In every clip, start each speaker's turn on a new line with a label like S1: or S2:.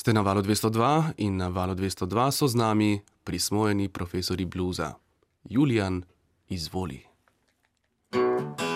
S1: Ste na valu 202 in na valu 202 so z nami prismojeni profesori bluza. Julian, izvoli.
S2: Take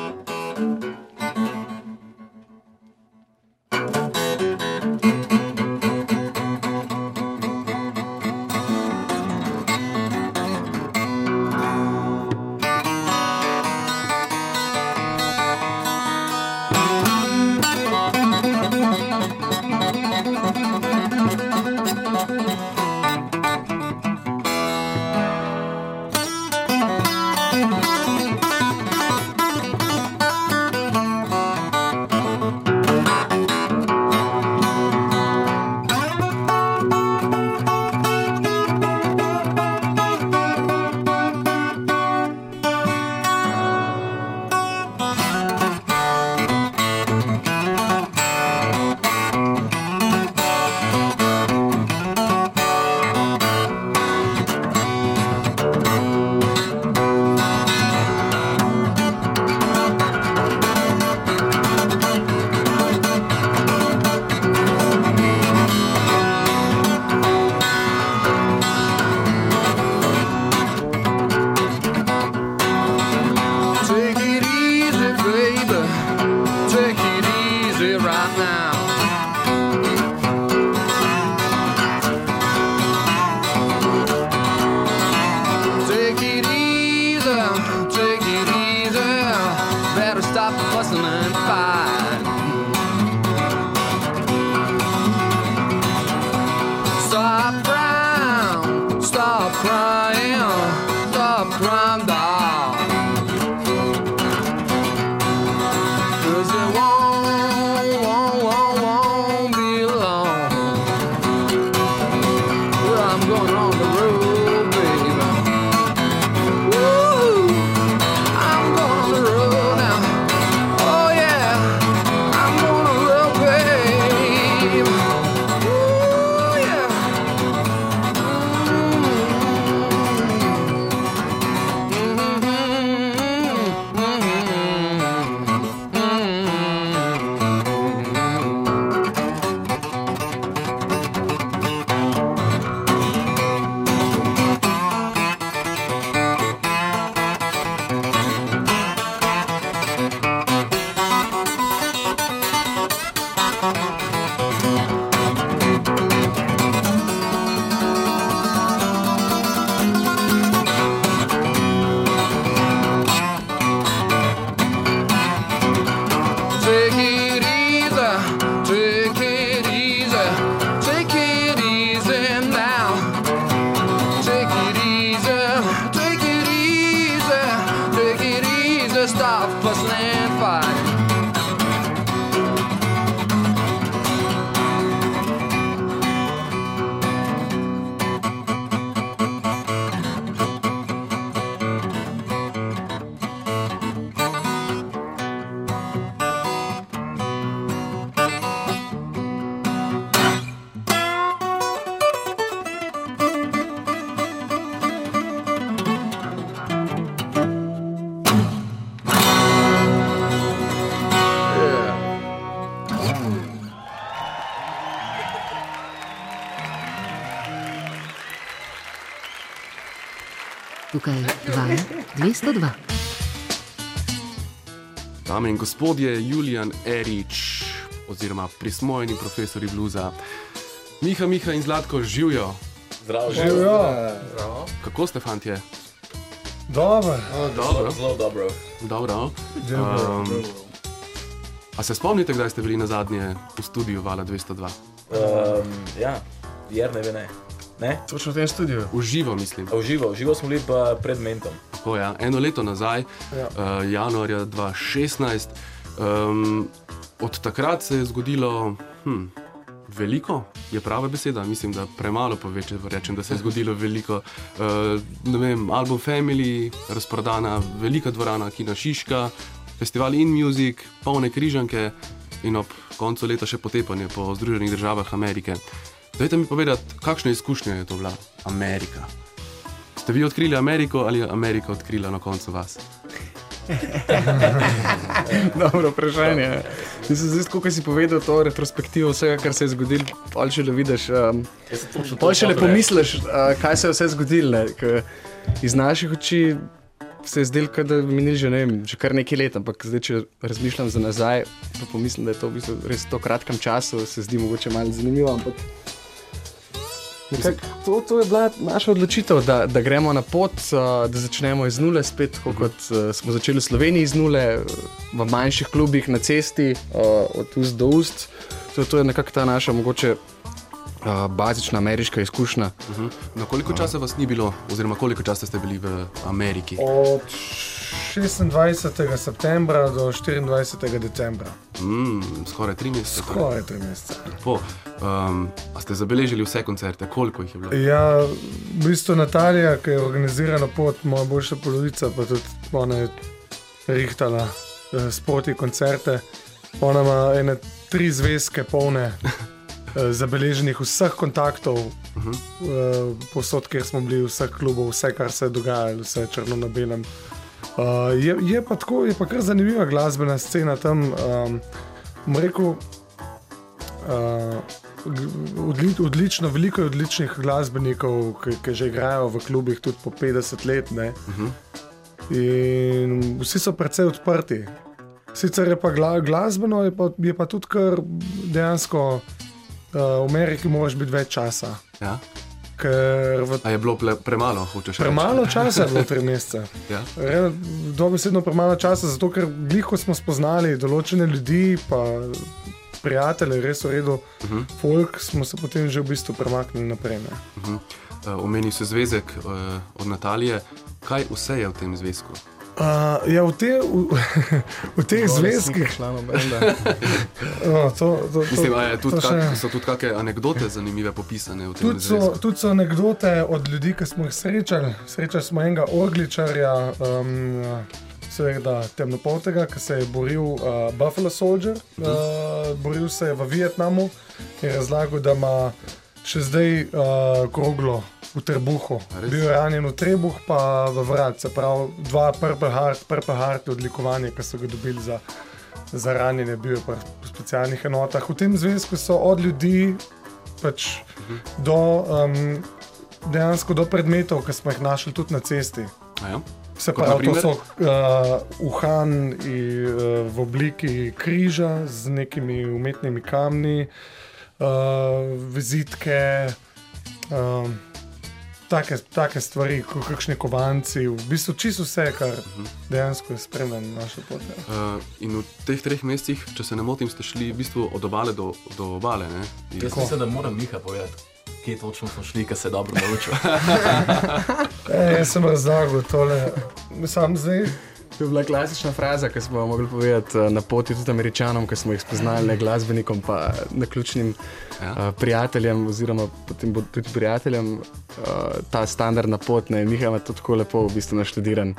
S3: Tukaj val 202.
S1: Dame in gospodje, Julian Erič, oziroma prismojeni profesori bluza. Miha, Miha in Zlatko živijo.
S4: Zdravo,
S5: Živijo.
S1: Kako ste, fantje?
S5: Dobro,
S1: Dobro.
S4: Zelo dobro.
S1: Dobro.
S5: dobro.
S1: Um, a se spomnite, kdaj ste bili na zadnje v studiu Vala 202?
S4: Um, ja, jer ne ve ne. Ne?
S5: Točno v tem studiu.
S1: V živo, mislim.
S4: A v živo, v živo smo bili pa pred mentom.
S1: Tako, ja. Eno leto nazaj,
S5: Ja.
S1: uh, januarja 2016. Um, od takrat se je zgodilo hm, veliko, je prava beseda. Mislim, da premalo pove, če rečem, da se je zgodilo veliko. Uh, ne vem, album Family, razprodana velika dvorana, Kina Šiška, festival In Music, polne križanke in ob koncu leta še potepanje po Združenih državah Amerike. Dajte mi povedati, kakšna izkušnja je to bila Amerika? Ste vi odkrili Ameriko ali je Amerika odkrila na koncu vas?
S5: Dobro vprašanje.
S6: Mislim, zdaj, tako, kot si povedal, to retrospektivo vsega, kar se je zgodilo, pa če le vidiš. Um, Pa še le pomisliš, uh, kaj se je vse zgodilo. Iz naših oči se je zdelo, kot da bi minili že, ne vem, že kar nekaj let, ampak zdaj, če razmišljam za nazaj, pa pomislim, da je to v bistvu res v tako kratkem času, se zdi mogoče malo zanimivo. Ampak nekako to, to je bila naša odločitev, da, da gremo na pot, uh, da začnemo iz nule, spet tako kot uh, smo začeli v Sloveniji iz nule, uh, v manjših klubih na cesti, uh, od ust do ust. To, to je nekako ta naša mogoče. Uh, bazična ameriška izkušnja.
S1: Mhm. Na koliko časa vas ni bilo, oziroma koliko časa ste bili v Ameriki?
S5: Od 26. septembra do 24. decembra,
S1: Mm, skoraj tri mesece.
S5: skoraj tri mesece.
S1: Po, um, a ste zabeležili vse koncerte, koliko jih je bilo?
S5: Ja, v bistvu Natalija, ki je organizirala pot, moja boljša polovica, pa tudi ona je rihtala eh, sproti koncerte. Ona ima ene tri zvezke polne. eh, Zabeleženih vseh kontaktov, uh
S1: Mhm.
S5: -huh. posod, kjer smo bili, vseh klubov, vse, kar se je dogajalo, vse črno na belem. Uh, je, je pa tako, je pa kar zanimiva glasbena scena tam. Um, rekel, uh, odli, odlično, veliko je odličnih glasbenikov, ki, ki že igrajo v klubih tudi po 50 let. Ne?
S1: Mhm.
S5: In vsi so precej odprti. Sicer je pa gla, glasbeno, je pa, je pa tudi kar dejansko. Uh, v Ameriki moraš biti več časa,
S1: Ja?
S5: V
S1: A je bilo ple, premalo, hočeš reči?
S5: premalo časa je bilo tri mesece.
S1: Ja?
S5: Re- Dobesedno premalo časa, zato ker gliho smo spoznali določene ljudi, pa prijatelje, res v redu, uh
S1: Mhm.
S5: -huh. folk smo se potem že v bistvu premaknili naprej. Ne.
S1: Mhm. Uh, Omenil si zvezek uh, od Natalije. Kaj vse je v tem zvezku?
S5: Uh, ja, v, te, v, v teh zvezkih,
S6: članov
S5: no, to, to, to,
S1: Mislim, a je tudi
S5: to
S1: kak,
S5: še-
S1: so tudi kakšne anekdote zanimive popisane v tem
S5: Tudi so, tudi so anekdote od ljudi, ki smo jih srečali. Srečali smo enega orgličarja, um, seveda temnopoltega, ki se je boril uh, Buffalo Soldier, uh, boril se je v Vietnamu in razlagal, da ima še zdaj uh, kroglo v trebuhu.
S1: Res?
S5: Bil je ranjen v trebuh, pa v vrat, se pravi, dva Purple Heart, Purple Heart odlikovanje, ki so ga dobili za. Za ranjene bil je pa v specialnih enotah. V tem zvezku so od ljudi pač do um, dejansko do predmetov, ki smo jih našli tudi na cesti.
S1: A Ja?
S5: Se pravi, to so uh, uhan i, uh, v obliki križa z nekimi umetnimi kamni, uh, vizitke, um, take, take stvari, kot kakšne kovanci, v bistvu čisto vse, kar dejansko je spremljalo našo pot.
S1: Uh, in v teh treh mesecih, če se ne motim, ste šli v bistvu od obale do, do obale. ne? In-
S4: Jaz mislim, da moram Miha povedati, kje točno smo šli, ker se dobro naučil.
S5: E, jaz sem razlagal tole, sam zdaj.
S6: To je bila klasična fraza, ki smo jo mogli povedati eh, na poti tudi američanom, ki smo jih spoznali, ne glasbenikom, pa naključnim
S1: Ja.
S6: uh, prijateljem, oziroma potem tudi prijateljem, uh, ta standardna pot, ne, Miha ima to tako lepo v bistvu naštudiran.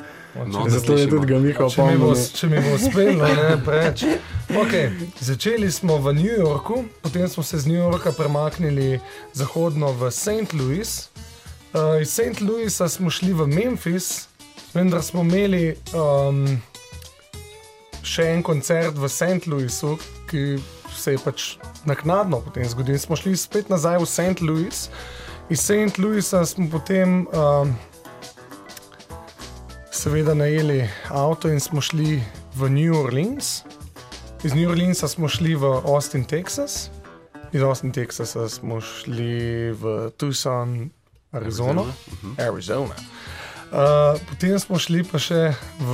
S1: No,
S6: Zato je tudi ga Miha opomnil.
S5: če mi bo uspelo, ne preveč. Okay. Začeli smo v New Yorku, potem smo se z New Yorka premaknili zahodno v St. Louis. Uh, iz St. Louisa smo šli v Memphis, vendar smo imeli um, še en koncert v St. Louisu, ki se je pač naknadno potem zgodil. Smo šli spet nazaj v St. Louis. Iz St. Louisa smo potem um, seveda najeli avto in smo šli v New Orleans. Iz New Orleansa smo šli v Austin, Texas, iz Austin, Texasa smo šli v Tucson, Arizona. Arizona. Uh, potem smo šli pa še v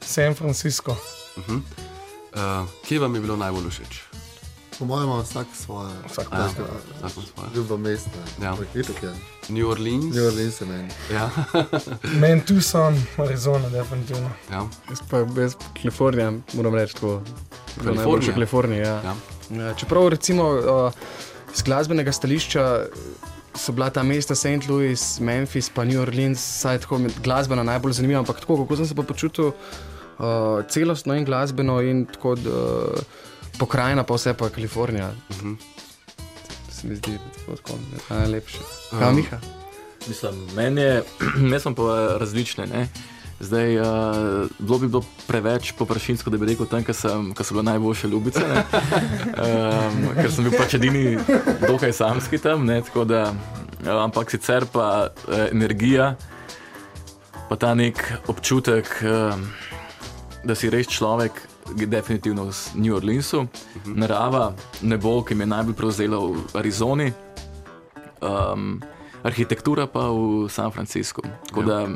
S5: San Francisco.
S1: Uh, kje vam je bilo najbolj všeč?
S7: Po mojem, vsak svoje.
S5: Vsak
S1: Ja,
S5: tako.
S1: tako svoje.
S7: Ljubo mesto.
S1: Ja.
S7: Itak je.
S1: New Orleans.
S7: New Orleans je meni.
S1: Ja.
S5: Meni Tucson, Arizona, definitivno.
S1: ja.
S6: Jaz pa jaz Kalifornija, moram reči tako.
S1: Kalifornija.
S6: Kalifornija. Ja.
S1: Ja.
S6: Ja, čeprav recimo uh, z glasbenega stališča so bila ta mesta St. Louis, Memphis, pa New Orleans, saj tako glasbeno najbolj zanimiva, ampak tako, kako sem se pa počutil uh, celostno in glasbeno in tako uh, pokrajina, pa vse pa Kalifornija.
S1: Uh -huh.
S6: Se mi zdi tako, tako najlepše.
S1: Um,
S6: Ja, Miha.
S4: Mislim, meni je, jaz sem pa različne. Ne?
S8: Zdaj, uh, bilo bi bilo preveč površinsko, da bi rekel tam, ker so bile najboljše ljubice. ne. Um, ker sem bil pač edini, dokaj samski tam. Ne, tako da, uh, ampak sicer pa uh, energija, pa ta nek občutek, um, da si res človek, definitivno v New Orleansu, narava, nebo, ki me je najbolj prevzela v Arizoni um, arhitektura pa v San Franciscu. Tako Da,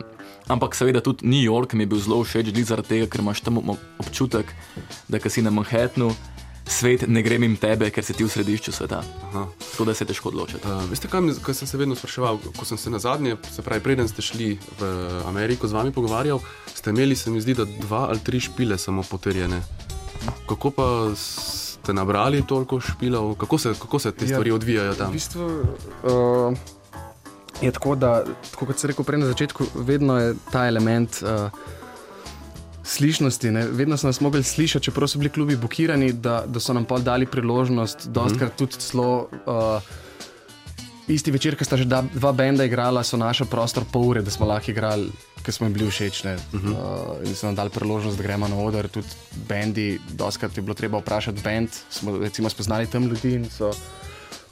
S8: ampak seveda tudi New York mi je bil zelo všeč, tudi zaradi tega, ker imaš tam občutek, da si na Manhattnu, svet ne gre mimo tebe, ker si ti v središču sveta.
S1: Aha.
S8: Tako da se je težko odločiti.
S1: Uh, veste, kaj, mi- kaj sem se vedno spraševal, ko sem se na zadnje, se pravi, preden ste šli v Ameriko z vami pogovarjal, ste imeli, se mi zdi, da dva ali tri špile samo potrjene. Kako pa ste nabrali toliko špilov, kako se, kako se te
S6: Ja,
S1: stvari odvijajo
S6: V
S1: tam?
S6: bistvu uh, je tako, da, tako kot sem rekel prej na začetku, vedno je ta element uh, slišnosti. Ne? Vedno so nas mogli slišati, čeprav so bili klubi blokirani, da, da so nam pa dali priložnost, dostkrat tudi celo. Uh, Isti večer, ko sta že da, dva benda igrala, so našli prostor pol ure, da smo lahko igrali, ker smo jim bili všeč. Uh -huh. uh, in so nam dali priložnost, da gremo na oder. Tudi bendi, doskrat je bilo treba vprašati bend, smo recimo spoznali tam ljudi in so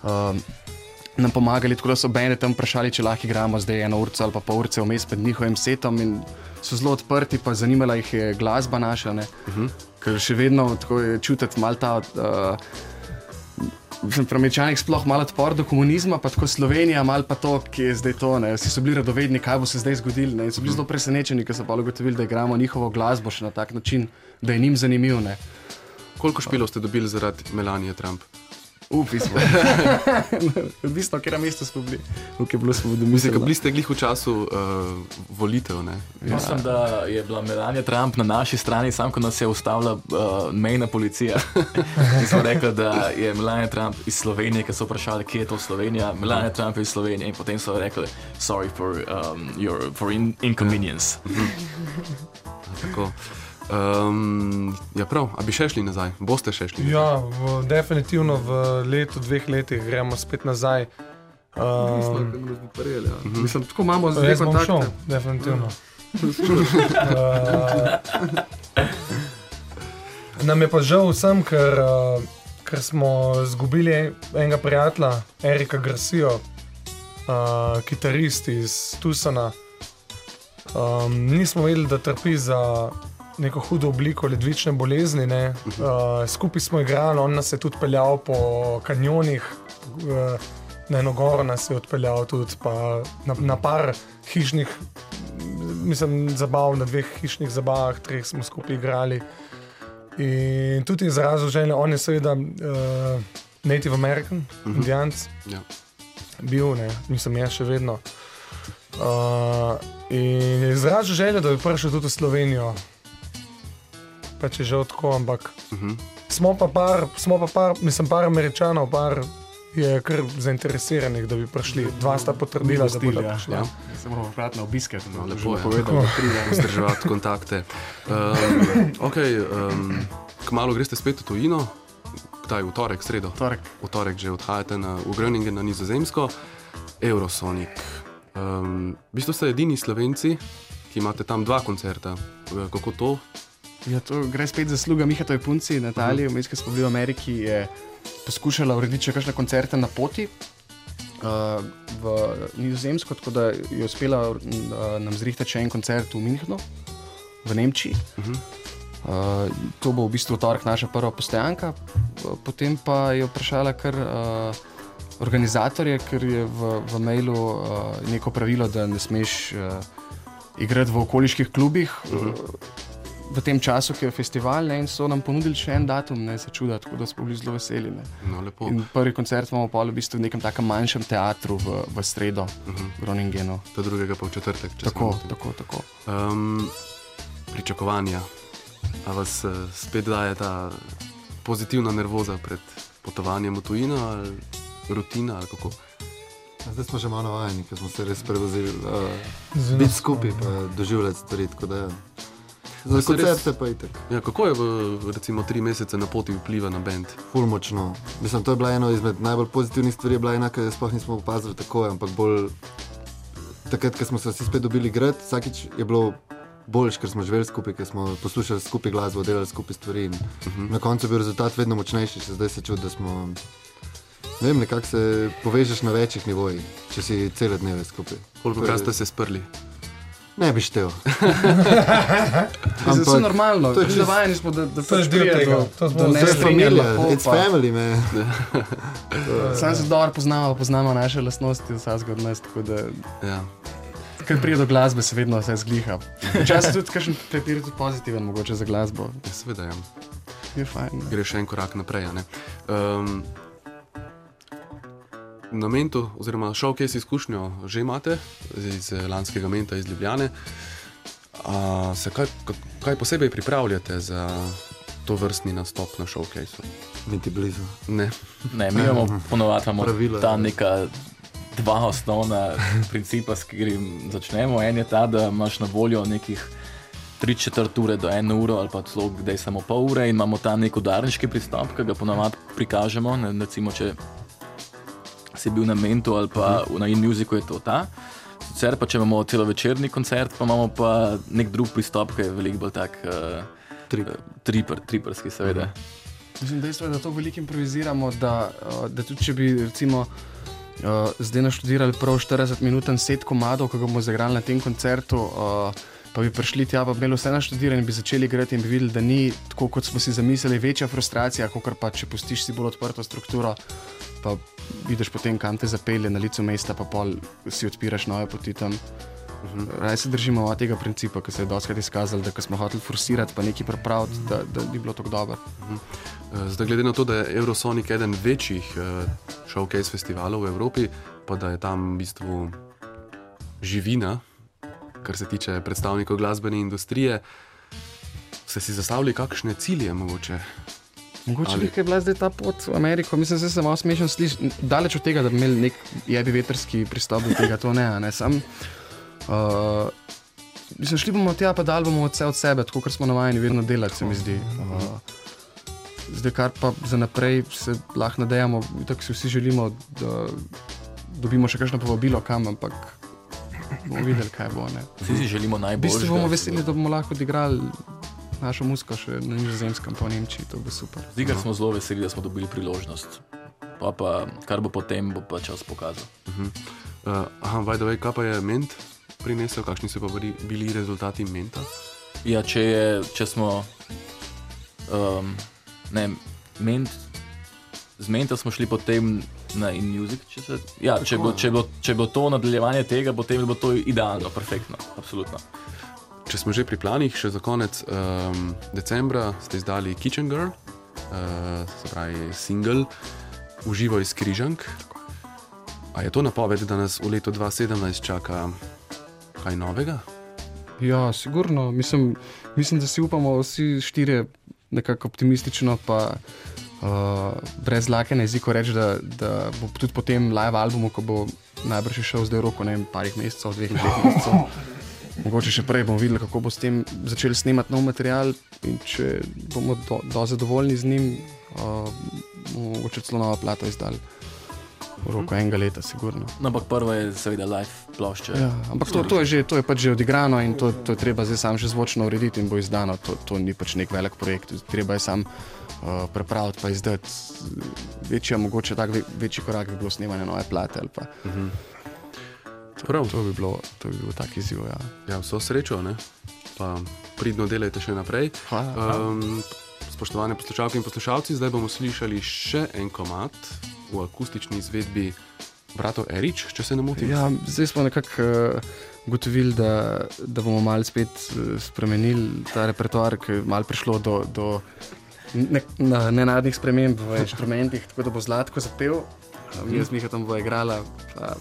S6: um, nam pomagali. Tako da so bende tam vprašali, če lahko igramo zdaj eno urco ali pa pol urce vmes med njihovim setom. In so zelo odprti, pa zanimala jih je glasba naša. Uh -huh. Ker še vedno tako je čutiti mal ta. Uh, Sem premečanih sploh malo odpor do komunizma, pa tako Slovenija, malo pa to, ki je zdaj to. Ne. Vsi so bili radovedni, kaj bo se zdaj zgodilo. Ne. In so bili zelo presenečeni, ker so pa ugotovili, da igramo njihovo glasbo še na tak način, da je njim zanimiv. Ne.
S1: Koliko špilov ste dobili zaradi Melanije Trump?
S6: Upismo. Odvisno, kje na mestu smo bili, kako je bilo svobodo
S1: Mislim, da bili ste glih v času uh, volitev. Ne?
S8: Ja. Mislim, da je bila Melania Trump na naši strani, sam ko nas je ustavila uh, mejna policija. In smo rekli, da je Melania Trump iz Slovenije, ker so vprašali, kje je to Slovenija. Melania Trump je iz Slovenije in potem so rekli, sorry for, um, your, for in, inconvenience.
S1: Tako. Um, ja, prav, a bi še šli nazaj? Boste še šli? nazaj?
S5: Ja, v, definitivno v letu, dveh letih gremo spet nazaj. Um,
S6: Mislim, tako imamo zdaj
S5: bom šel,
S6: kontakte.
S5: definitivno. Uh, nam je pa žal vsem, ker, uh, ker smo izgubili enega prijatelja, Erika Garcijo, uh, kitarist iz Tusana. Um, nismo vedeli, da trpi za neko hudo obliko ledvične bolezni. Ne. Uh, skupaj smo igrali, on nas je tudi peljal po kanjonih, uh, na eno goro nas je odpeljal tudi pa na, na par hišnih, mislim, zabav, na dveh hišnih zabavah, treh smo skupaj igrali. In tudi izrazil želje, on je seveda uh, Native American, uh -huh. Indijanc,
S1: Ja.
S5: bil, ne, mislim, jaz še vedno. Uh, in je izrazil željo, da bi prišel tudi v Slovenijo. Pač je že tako, ampak
S1: Uh -huh.
S5: smo pa par, smo pa par, mislim, par američanov, par je kar zainteresiranih, da bi prišli. Dva sta potrdila, da bodo
S6: ja.
S5: prišli.
S6: ja. Se moramo vratiti na obiske.
S1: No,
S6: že
S1: lepo
S6: da pride.
S1: Vzdrževati kontakte. Um, okay, um, kmalo greste spet v tujino, kdaj v torek, sredo.
S6: Torek.
S1: V torek že odhajate na, v Groningen na Nizozemsko, Eurosonic. Um, v bistvu ste edini slovenci, ki imate tam dva koncerta. Kako to?
S6: Ja, to gre spet za sluga Mihaela Punci, Natalija, vmes, ki smo bili v Ameriki, je poskušala urediti še kakšne koncerte na poti uh, v Nizozemsko, tako da je uspela uh, nam zrihtati še en koncert v Münchnu, v Nemčiji. Uh -huh. uh, to bo v bistvu torek naša prva postojanka, uh, potem pa je vprašala kar. Uh, Organizatorje, ker je v, v mailu uh, neko pravilo, da ne smeš uh, igrati v okoliških klubih, uh -huh v tem času, ki je festival, ne, in so nam ponudili še en datum, ne se čuda, tako da smo bili zelo veseli. Ne.
S1: No, lepo.
S6: In prvi koncert imamo pa v bistvu v nekem takem manjšem teatru v, v sredo, uh -huh. v Groningenu.
S1: Ta drugega pa v četrtek. če se
S6: Tako,
S1: motim.
S6: tako, tako.
S1: Um, pričakovanja. A vas uh, spet daje ta pozitivna nervoza pred potovanjem v tujino, ali rutina, ali kako?
S7: Ja, Zdaj smo že malo navajeni, ker smo se res prevozili. Uh,
S5: Zelo
S7: biti skupaj, pa doživljati stvari. tako da ja. Za
S1: se res-
S7: koncerte pa je tako.
S1: Ja, kako je v, recimo tri mesece na poti vpliva na bend?
S7: Ful močno. Mislim, to je bila ena izmed najbolj pozitivnih stvari, je bila ena, ki jo sploh nismo opazili tako, ampak bolj takrat, ko smo se vsi spet dobili igrati, vsakič je bilo boljši, ker smo živeli skupaj, ker smo poslušali skupaj glasbo, delali skupaj stvari. Uh -huh. Na koncu je bil rezultat vedno močnejši, še zdaj se čudim, da smo. Ne vem, nekako se povežeš na večjih nivojih, če si cele dneve skupaj.
S1: Koliko krat ste se sprli?
S7: Ne bi štel.
S6: Ampak, normalno,
S7: to je
S6: to je
S7: čist-
S6: vajeni smo, da, da
S5: To je
S6: pač
S5: del tega,
S6: do,
S5: to smo
S7: familia,
S6: pol
S7: it's family, man.
S6: Sam se dobro poznamo, poznamo naše lastnosti, vsakega od nas, tako da
S1: Ja.
S6: kar pride do glasbe, se vedno vse zgliha. Včasih tudi kakšen papir je tudi pozitiven, mogoče za glasbo.
S1: Ja, Seveda, ja.
S6: Je fajn. ne.
S1: gre še en korak naprej. a ne. Um, na mentu, oziroma showcase izkušnjo že imate iz eh, lanskega menta iz Ljubljane. A, se kaj, ka- kaj posebej pripravljate za to vrstni nastop na showcaseu?
S7: Niti blizu.
S1: Ne.
S8: Ne, mi imamo ponovadi ta neka dva osnovna principa, s katerim začnemo. En je ta, da imaš na voljo nekih tri četrt ure do eno uro ali pa celo kdaj samo pol ure in imamo ta nek udarniški pristop, ki ga ponovadi prikažemo. Ne, recimo, če si bil na Mentu ali pa na InMusicu, je to ta. Sicer pa, če imamo celovečerni koncert, pa imamo pa nek drug pristop, ki je veliko bolj tak. Uh,
S7: Trip.
S8: Triper, triperski, seveda.
S6: Mislim, dejstvo je, da to veliko improviziramo, da, uh, da tudi če bi recimo uh, zdaj naštudirali prav 40-minuten set komadov, ki ga bomo zagrali na tem koncertu. Uh, Pa bi prišli tja, pa bi imeli vse naštudirano in bi začeli igrati, in bi videli, da ni tako, kot smo si zamislili, večja frustracija, kot pa če pustiš si bolj odprto strukturo, pa vidiš potem, kam te zapelje na licu mesta, pa pol si odpiraš nove poti tam. Raj se držimo tega principa, ki se je doskrat izkazalo, da smo hoteli forsirati, pa nekaj pripraviti, da, da ni bilo tako dobro.
S1: Eh, Zdaj, glede na to, da je Eurosonic eden večjih showcase festivalov v Evropi, pa da je tam v bistvu živina, kar se tiče predstavnikov glasbene industrije, ste si zastavili kakšne cilje mogoče?
S6: Mogoče bi kaj bila zdaj ta pot v Ameriko, mislim, da se malo smešno sliši. Daleč od tega, da bi imeli nek jebi veterski pristop do tega, to ne, ne sam. Uh, mislim, šli bomo tja, pa dal bomo vse od sebe, tako kot smo navajeni vedno delati, se mi zdi. Uh, zdaj, kar pa za naprej se lahko nadejamo, tako si vsi želimo, da dobimo še kakšno povabilo kam, ampak bomo videli, kaj bo. Ne.
S8: Vsi si želimo
S6: V
S8: najbolj.
S6: bistvu bomo veseli, da bomo lahko odigrali našo muziko še na Nizozemskem, pa v Nemčiji, to bo super.
S8: Zigar smo zelo veseli, da smo dobili priložnost. Pa, pa kar bo potem, bo pa čas pokazal.
S1: Uh, aha, by the way, kaj pa je ment prinesel, kakšni so pa bili, bili rezultati menta?
S8: Ja, če, je, če smo. Um, ne, ment, z menta smo šli potem na InMusic. Če, se, ja, če, bo, če, bo, če bo to nadaljevanje tega, potem bo to idealno, perfektno, absolutno.
S1: Če smo že pri planih, še za konec um, decembra ste izdali Kitchen Girl, uh, se pravi single, uživo iz Križank. A je to napoved, da nas v letu 2017 čaka kaj novega?
S6: Ja, sigurno. Mislim, mislim, da si upamo vsi štirje nekako optimistično, pa uh, brez lake na jeziku reči, da, da bo tudi po tem live albumu, ko bo najbrž šel zdaj v roko, ne vem, parih mesecev, dveh dveh mesecev. Mogoče še prej bomo videli, kako bo s tem začeli snemati nov material. In če bomo do, do zadovoljni z njim, uh, bomo mogoče celo novo plato izdali. V roku enega leta, sigurno.
S8: No, ampak prva je seveda live plošča.
S6: Ja, ampak to, to, je že, to je pač že odigrano in to, to je treba zdaj sam že zvočno urediti in bo izdano. To, to ni pač nek velik projekt, treba je sam uh, prepraviti, pa izdati. Večja, mogoče tak ve, večji korak bi bilo snemanje nove plate. ali Pa,
S1: Prav.
S6: to, bi bilo, to bi bil tak izziv. Ja.
S1: Ja, vso srečo, ne? pa pridno delajte še naprej.
S6: Hvala.
S1: Um, spoštovane poslušalke in poslušalci, zdaj bomo slišali še en komat v akustični izvedbi bratov Erič, če se ne motim.
S6: Ja, zdaj smo nekako uh, ugotovili, da, da bomo malo spet uh, spremenili ta repertoar, ker je malo prišlo do, do ne, na, nenadnih sprememb v inštrumentih, tako da bo Zlatko zapel, uh, mi z Mihatom bo igrala, pa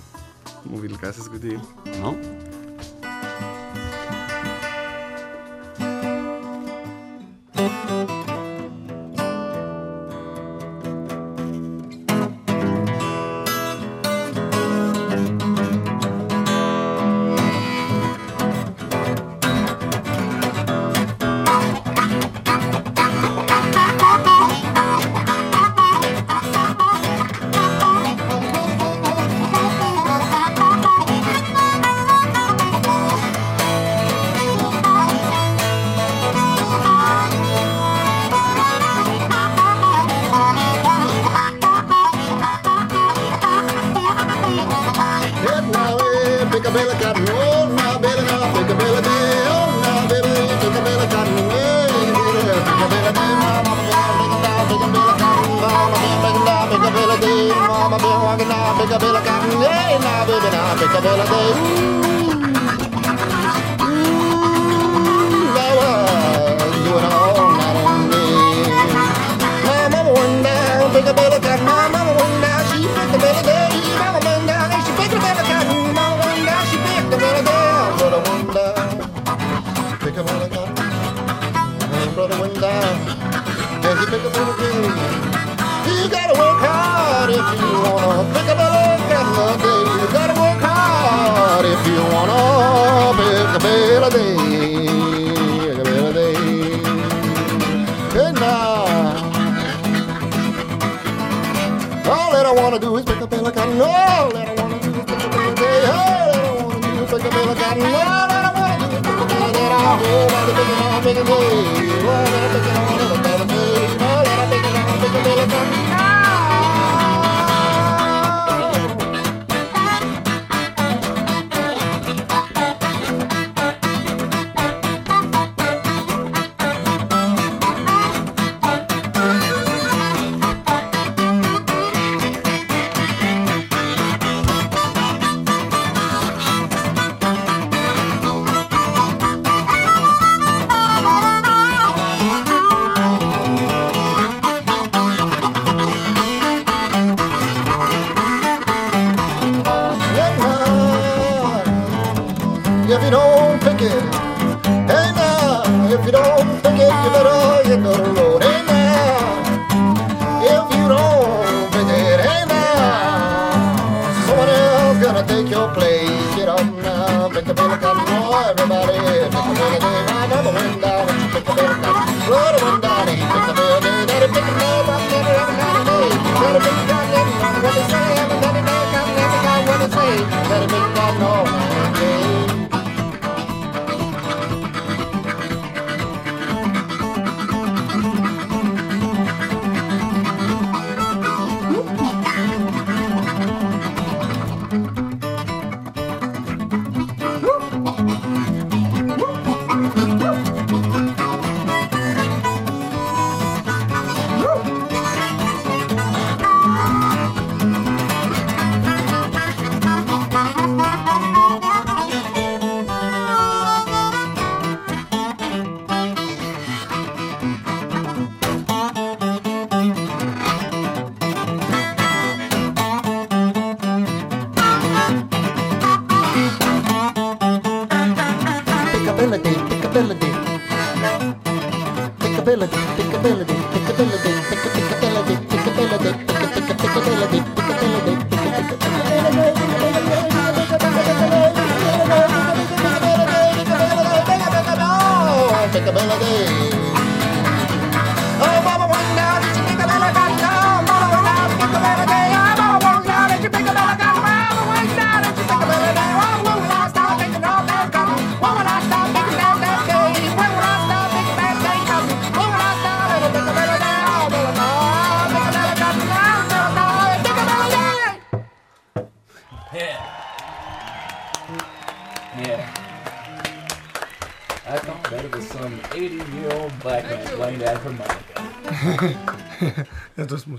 S6: bomo videli, kaj se zgodi.
S1: No.
S7: Goodnight. All that I wanna do is pick up and I got nothin'. All that I wanna do is pick up and I got nothin'. All that I wanna do is pick up and I got nothin'. All that I wanna do is pick up and I got Hey!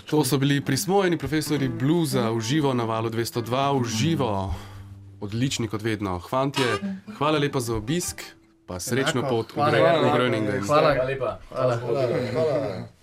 S7: To
S1: so bili prismojeni profesori bluza v živo na valu 202, v živo. Odlični kot vedno. Hvantje, hvala lepa za obisk, pa srečno pot v Gröningen.
S6: Hvala
S4: lepa. Hvala.
S6: hvala.
S7: hvala. hvala.